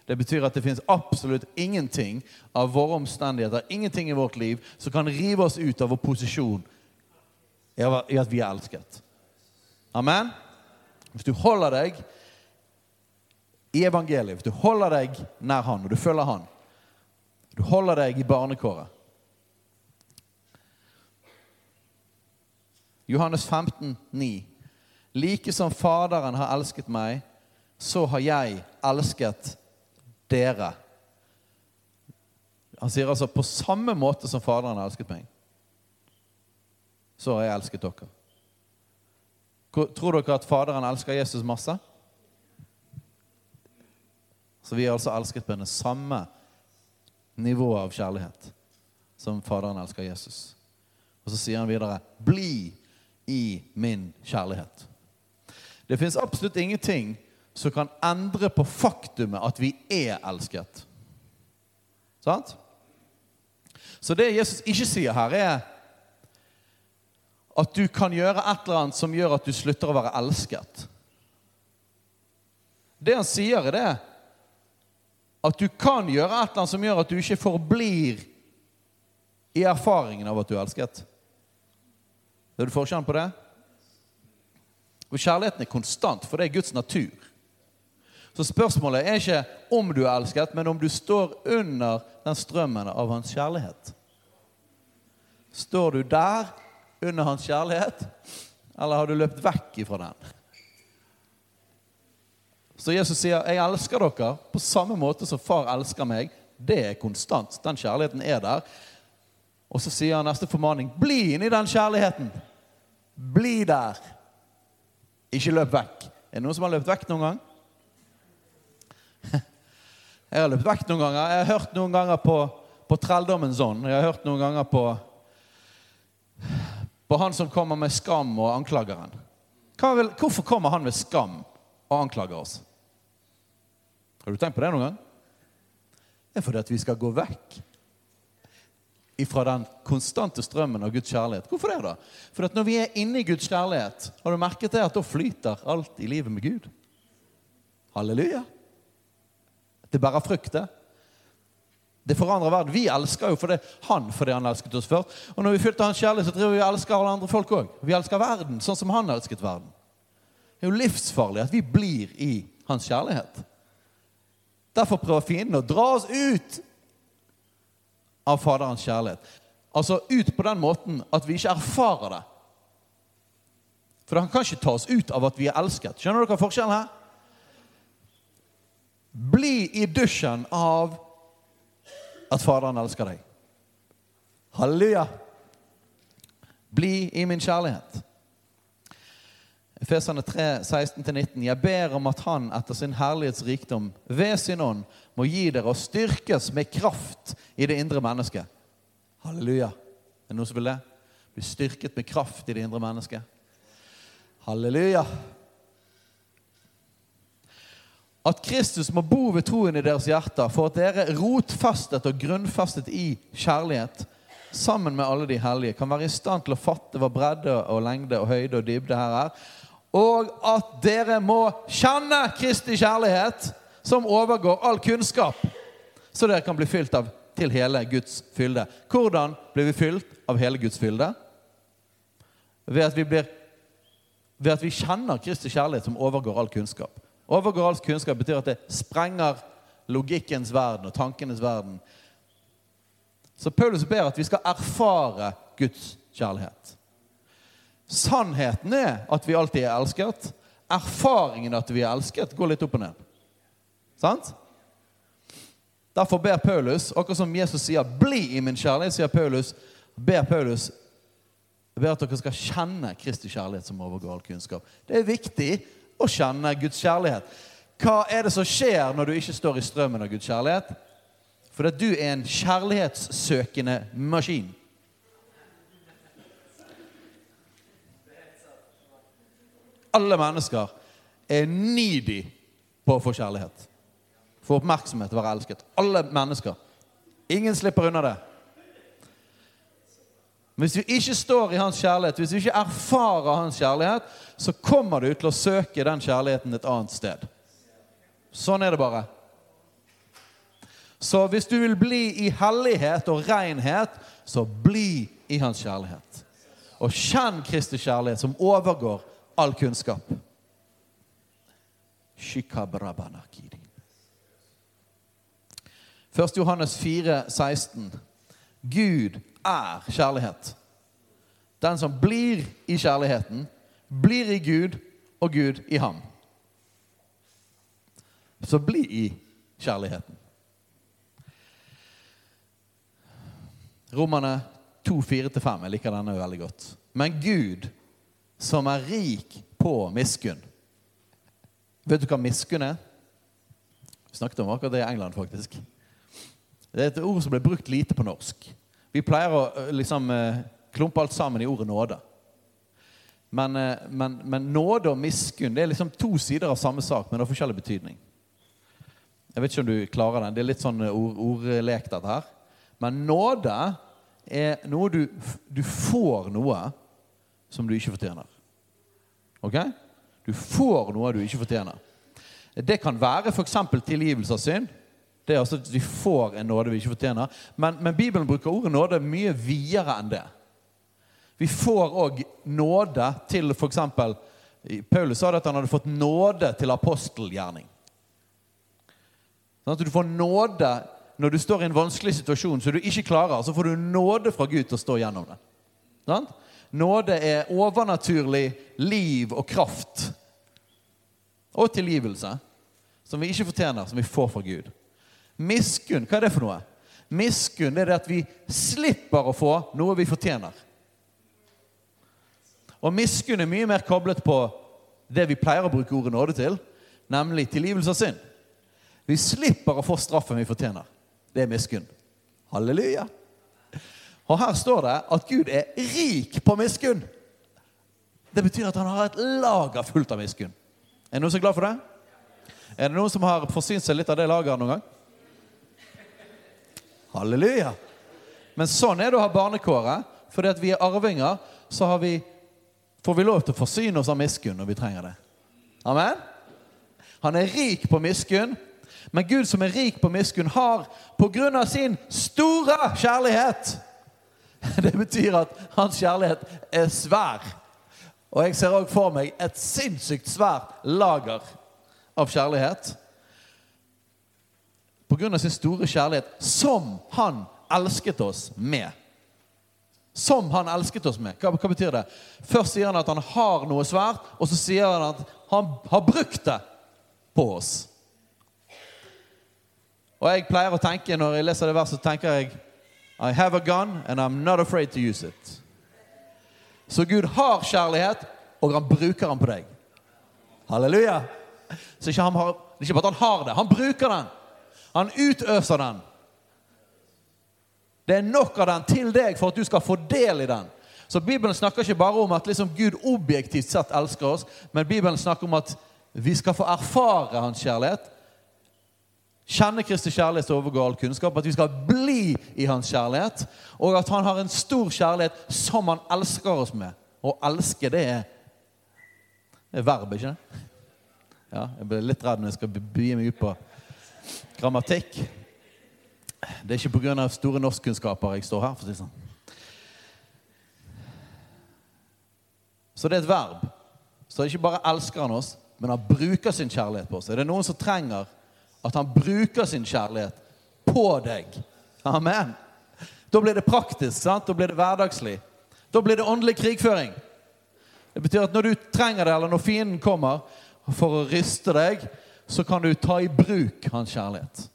[SPEAKER 1] Det betyr at det finnes absolutt ingenting av våre omstendigheter, ingenting i vårt liv, som kan rive oss ut av vår posisjon i at vi er elsket. Amen? Hvis du holder deg i evangeliet, hvis du holder deg nær Han, og du følger Han, du holder deg i barnekåret Johannes 15, 9. Like som Faderen har elsket meg, så har jeg elsket dere. Han sier altså på samme måte som Faderen har elsket meg, så har jeg elsket dere. Tror dere at Faderen elsker Jesus masse? Så vi har altså elsket på den samme nivået av kjærlighet som Faderen elsker Jesus. Og så sier han videre 'Bli i min kjærlighet'. Det fins absolutt ingenting som kan endre på faktumet at vi er elsket. Sant? Så det Jesus ikke sier her, er at du kan gjøre et eller annet som gjør at du slutter å være elsket. Det han sier, er det at du kan gjøre et eller annet som gjør at du ikke forblir i erfaringen av at du er elsket. Er du forskjellen på det? Og Kjærligheten er konstant, for det er Guds natur. Så spørsmålet er ikke om du er elsket, men om du står under den strømmen av hans kjærlighet. Står du der under hans kjærlighet, eller har du løpt vekk ifra den? Så Jesus sier, 'Jeg elsker dere på samme måte som far elsker meg'. Det er konstant. Den kjærligheten er der. Og så sier han neste formaning, 'Bli inni den kjærligheten'. Bli der. Ikke løp vekk. Er det noen som har løpt vekk noen gang? <laughs> Jeg har løpt vekk noen ganger. Jeg har hørt noen ganger på, på trelldommens ånd. Jeg har hørt noen ganger på på han som kommer med skam og anklager han. Hvorfor kommer han med skam og anklager oss? Har du tenkt på det noen gang? Det er fordi at vi skal gå vekk ifra den konstante strømmen av Guds kjærlighet. Hvorfor det, da? For at når vi er inne i Guds kjærlighet, har du merket det at da flyter alt i livet med Gud? Halleluja. Det bærer frukt, det. Det forandrer verden. Vi elsker jo fordi han fordi han elsket oss først. Og når vi fylte hans kjærlighet, så driver vi og elsker alle andre folk òg. Vi elsker verden sånn som han elsket verden. Det er jo livsfarlig at vi blir i hans kjærlighet. Derfor prøver fienden å dra oss ut av Faderens kjærlighet. Altså ut på den måten at vi ikke erfarer det. For han kan ikke ta oss ut av at vi er elsket. Skjønner dere forskjellen her? Bli i dusjen av at Faderen elsker deg. Halleluja! Bli i min kjærlighet. Efeserne 3, 16-19. Jeg ber om at Han etter sin herlighetsrikdom ved sin ånd må gi dere og styrkes med kraft i det indre mennesket. Halleluja. Er det noen som vil det? Bli styrket med kraft i det indre mennesket. Halleluja. At Kristus må bo ved troen i deres hjerter for at dere rotfestet og grunnfestet i kjærlighet sammen med alle de hellige kan være i stand til å fatte hva bredde og lengde og høyde og dybde her er, og at dere må kjenne Kristi kjærlighet som overgår all kunnskap, så dere kan bli fylt av til hele Guds fylde. Hvordan blir vi fylt av hele Guds fylde? Ved at vi, blir, ved at vi kjenner Kristi kjærlighet som overgår all kunnskap. Overgår all kunnskap betyr at det sprenger logikkens verden og tankenes verden. Så Paulus ber at vi skal erfare Guds kjærlighet. Sannheten er at vi alltid er elsket. Erfaringen at vi er elsket, går litt opp og ned. Sant? Derfor ber Paulus, akkurat som Jesus sier 'bli i min kjærlighet', sier Paulus, ber Paulus ber at dere skal kjenne Kristi kjærlighet som overgår all kunnskap. Det er viktig å kjenne Guds kjærlighet. Hva er det som skjer når du ikke står i strømmen av Guds kjærlighet? For at du er en kjærlighetssøkende maskin. Alle mennesker er needy på å få kjærlighet. Få oppmerksomhet være elsket. Alle mennesker. Ingen slipper unna det. Hvis vi ikke står i hans kjærlighet, hvis vi ikke erfarer hans kjærlighet, så kommer du til å søke den kjærligheten et annet sted. Sånn er det bare. Så hvis du vil bli i hellighet og renhet, så bli i hans kjærlighet. Og kjenn Kristi kjærlighet, som overgår all kunnskap. Først 1. Johannes 4, 16. Gud er kjærlighet. Den som blir i kjærligheten, blir i Gud, og Gud i ham. Så bli i kjærligheten. Romerne 2, 4-5. Jeg liker denne veldig godt. Men Gud, som er rik på miskunn Vet du hva miskunn er? Vi snakket om akkurat det i England, faktisk. Det er et ord som ble brukt lite på norsk. Vi pleier å liksom klumpe alt sammen i ordet nåde. Men, men, men nåde og miskunn det er liksom to sider av samme sak, men har forskjellig betydning. Jeg vet ikke om du klarer den. Det er litt sånn ord, ordlek, dette her. Men nåde er noe du, du får noe som du ikke fortjener. Ok? Du får noe du ikke fortjener. Det kan være f.eks. tilgivelse av synd. Det er altså at Vi får en nåde vi ikke fortjener. Men, men Bibelen bruker ordet nåde mye videre enn det. Vi får òg nåde til f.eks. Paulus sa at han hadde fått nåde til apostelgjerning. Sånn at du får nåde når du står i en vanskelig situasjon som du ikke klarer, så får du nåde fra Gud til å stå gjennom det. Sånn? Nåde er overnaturlig liv og kraft. Og tilgivelse. Som vi ikke fortjener, som vi får fra Gud. Miskunn, hva er det for noe? Miskunn er det at vi slipper å få noe vi fortjener. Og miskunn er mye mer koblet på det vi pleier å bruke ordet nåde til, nemlig tilgivelse av synd. Vi slipper å få straffen vi fortjener. Det er miskunn. Halleluja. Og her står det at Gud er rik på miskunn. Det betyr at han har et lager fullt av miskunn. Er det noen som er glad for det? Er det noen som har forsynt seg litt av det lageret noen gang? Halleluja. Men sånn er det å ha barnekåret. Fordi at vi er arvinger, så vi, får vi lov til å forsyne oss av miskunn når vi trenger det. Amen? Han er rik på miskunn, men Gud som er rik på miskunn, har på grunn av sin store kjærlighet <laughs> Det betyr at hans kjærlighet er svær. Og jeg ser òg for meg et sinnssykt svært lager av kjærlighet. På grunn av sin store kjærlighet, som han elsket oss med. Som han elsket oss med. Hva, hva, betyr det? Først sier han at han har noe svært, og så sier han at han har brukt det på oss. Og jeg pleier å tenke når jeg leser det verset, tenker jeg I have a gun, and I'm not afraid to use it. Så Gud har kjærlighet, og han bruker den på deg. Halleluja. Så ikke har, det er ikke bare at han har det, han bruker den. Han utøser den. Det er nok av den til deg for at du skal få del i den. Så Bibelen snakker ikke bare om at liksom Gud objektivt sett elsker oss, men Bibelen snakker om at vi skal få erfare hans kjærlighet kjenne Kristi kjærlighet til overgår all kunnskap, at vi skal bli i hans kjærlighet, og at han har en stor kjærlighet som han elsker oss med. Å elske, det er, er verb, ikke det? Ja, jeg ble litt redd når jeg skal begi meg ut på grammatikk. Det er ikke pga. store norskkunnskaper jeg står her. for å si sånn. Så det er et verb. Så ikke bare elsker han oss, men han bruker sin kjærlighet på oss. Er det noen som trenger at han bruker sin kjærlighet på deg. Amen. Da blir det praktisk. sant? Da blir det hverdagslig. Da blir det åndelig krigføring. Det betyr at når du trenger det, eller når fienden kommer for å ryste deg, så kan du ta i bruk hans kjærlighet.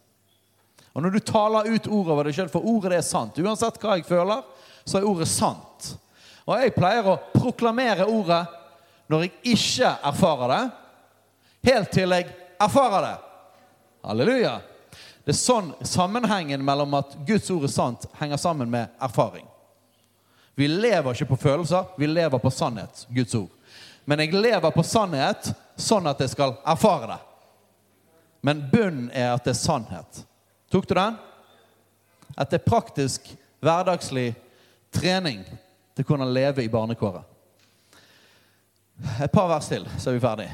[SPEAKER 1] Og når du taler ut ord over deg sjøl, for ordet er sant Uansett hva jeg føler, så er ordet sant. Og jeg pleier å proklamere ordet når jeg ikke erfarer det, helt til jeg erfarer det. Halleluja. Det er sånn sammenhengen mellom at Guds ord er sant, henger sammen med erfaring. Vi lever ikke på følelser, vi lever på sannhet. Guds ord. Men jeg lever på sannhet sånn at jeg skal erfare det. Men bunnen er at det er sannhet. Tok du den? At det er praktisk, hverdagslig trening til å kunne leve i barnekåret. Et par vers til, så er vi ferdig.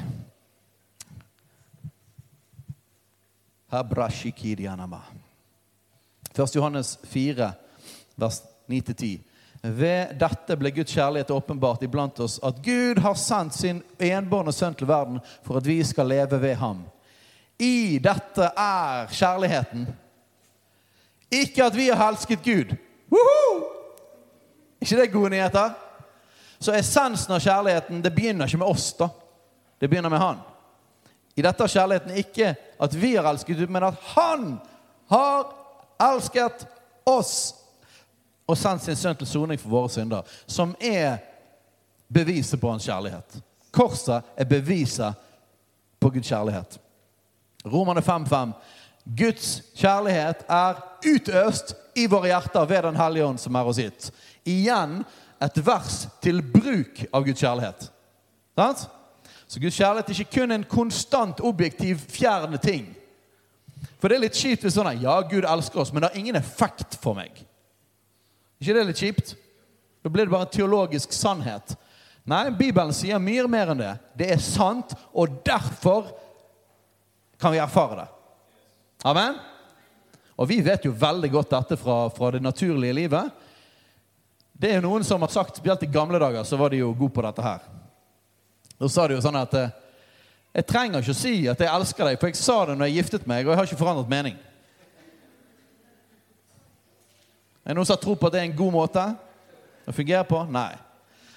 [SPEAKER 1] 1. Johannes 4, vers 9-10. Ved dette ble Guds kjærlighet åpenbart iblant oss, at Gud har sendt sin enbårne sønn til verden for at vi skal leve ved ham. I dette er kjærligheten. Ikke at vi har elsket Gud. Woohoo! ikke det gode nyheter? Så essensen av kjærligheten det begynner ikke med oss. da. Det begynner med Han. I dette har kjærligheten ikke at vi har elsket Gud, men at Han har elsket oss og sendt sin sønn til soning for våre synder, som er beviset på hans kjærlighet. Korset er beviset på Guds kjærlighet. Romerne 5,5. Guds kjærlighet er utøst i våre hjerter ved Den hellige ånd som er oss gitt. Igjen et vers til bruk av Guds kjærlighet. Sant? Så Guds kjærlighet er ikke kun en konstant, objektiv, fjern ting. For det er litt kjipt hvis sånn at ja, Gud elsker oss, men det har ingen effekt for meg. ikke det litt kjipt? Da blir det bare en teologisk sannhet. Nei, Bibelen sier mye mer enn det. Det er sant, og derfor kan vi erfare det. Amen? Og vi vet jo veldig godt dette fra, fra det naturlige livet. Det er jo noen som har sagt, Spesielt i gamle dager så var de jo gode på dette her. Da sa de jo sånn at eh, jeg trenger ikke å si at jeg elsker deg, for jeg sa det når jeg giftet meg, og jeg har ikke forandret mening. Er det noen som har tro på at det er en god måte å fungere på? Nei.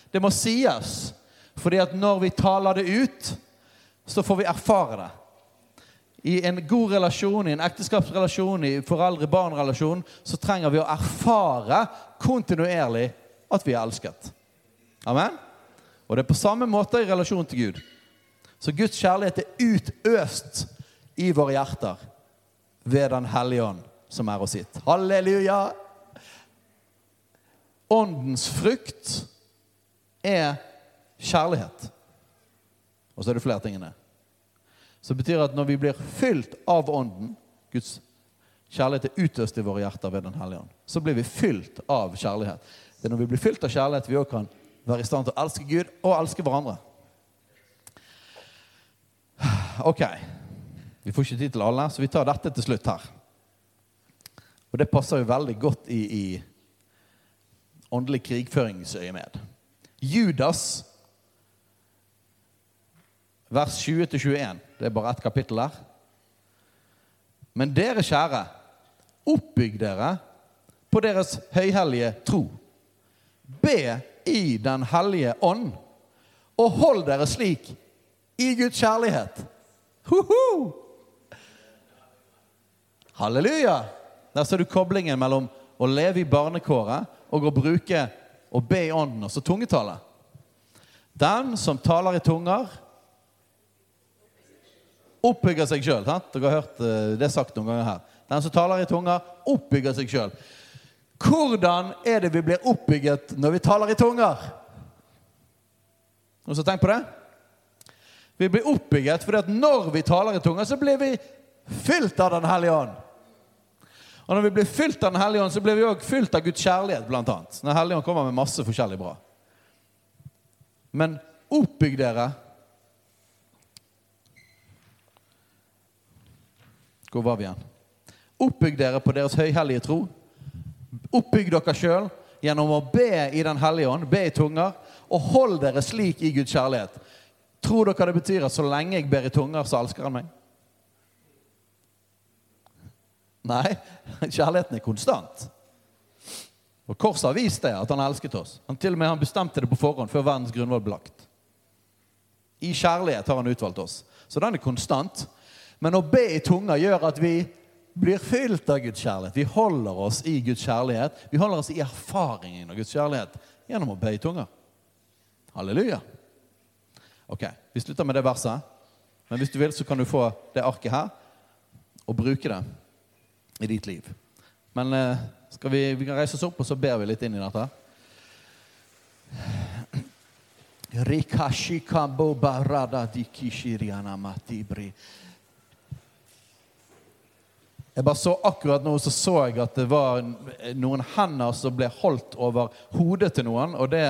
[SPEAKER 1] Det må sies, fordi at når vi taler det ut, så får vi erfare det. I en god relasjon, i en ekteskapsrelasjon, i foreldre-barn-relasjon, så trenger vi å erfare kontinuerlig at vi er elsket. Amen? Og det er på samme måte i relasjon til Gud. Så Guds kjærlighet er utøst i våre hjerter ved Den hellige ånd, som er oss gitt. Halleluja! Åndens frukt er kjærlighet. Og så er det flere tingene. Så det betyr at når vi blir fylt av Ånden, Guds kjærlighet er utøst i våre hjerter ved Den hellige ånd, så blir vi fylt av kjærlighet. Det er når vi blir fylt av kjærlighet, vi òg kan være i stand til å elske Gud og elske hverandre. Ok. Vi får ikke tid til alle, så vi tar dette til slutt her. Og det passer jo veldig godt i, i åndelig krigføringsøyemed. Judas, vers 20-21. Det er bare ett kapittel der. Men dere kjære, oppbygg dere på deres høyhellige tro. Be i Den hellige ånd, og hold dere slik i Guds kjærlighet. Hoho! Halleluja! Der ser du koblingen mellom å leve i barnekåret og å bruke og be i ånden, altså tungetale. Den som taler i tunger, oppbygger seg sjøl. Dere har hørt eh, det sagt noen ganger her. Den som taler i tunger, oppbygger seg sjøl. Hvordan er det vi blir oppbygget når vi taler i tunger? Noen som tenkt på det? Vi blir oppbygget fordi at når vi taler i tunger, så blir vi fylt av Den hellige ånd. Og når vi blir fylt av Den hellige ånd, så blir vi òg fylt av Guds kjærlighet, blant annet. Den hellige ånd kommer med masse forskjellig bra. Men oppbygg dere Hvor var vi igjen? Oppbygg dere på deres høyhellige tro. Oppbygg dere sjøl gjennom å be i Den hellige ånd, be i tunger, og hold dere slik i Guds kjærlighet. Tror dere det betyr at så lenge jeg ber i tunger, så elsker han meg? Nei, <laughs> kjærligheten er konstant. Og Korset har vist det, at han elsket oss. Han til og med han bestemte det på forhånd, før verdens grunnvoll ble lagt. I kjærlighet har han utvalgt oss. Så den er konstant. Men å be i tunger gjør at vi blir fylt av Guds kjærlighet. Vi holder oss i Guds kjærlighet. Vi holder oss i erfaringen av Guds kjærlighet gjennom å be i tunger. Halleluja. Ok, Vi slutter med det verset. Men hvis du vil, så kan du få det arket her og bruke det i ditt liv. Men eh, skal vi, vi kan reise oss opp, og så ber vi litt inn i dette. Jeg bare så Akkurat nå så så jeg at det var noen hender som ble holdt over hodet til noen. Og det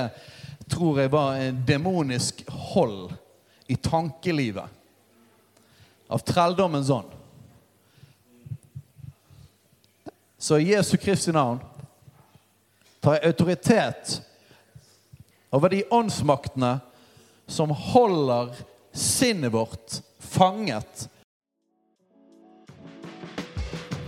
[SPEAKER 1] tror jeg var en demonisk hold i tankelivet. Av trelldommens ånd. Så i Jesu Kristi navn tar jeg autoritet over de åndsmaktene som holder sinnet vårt fanget.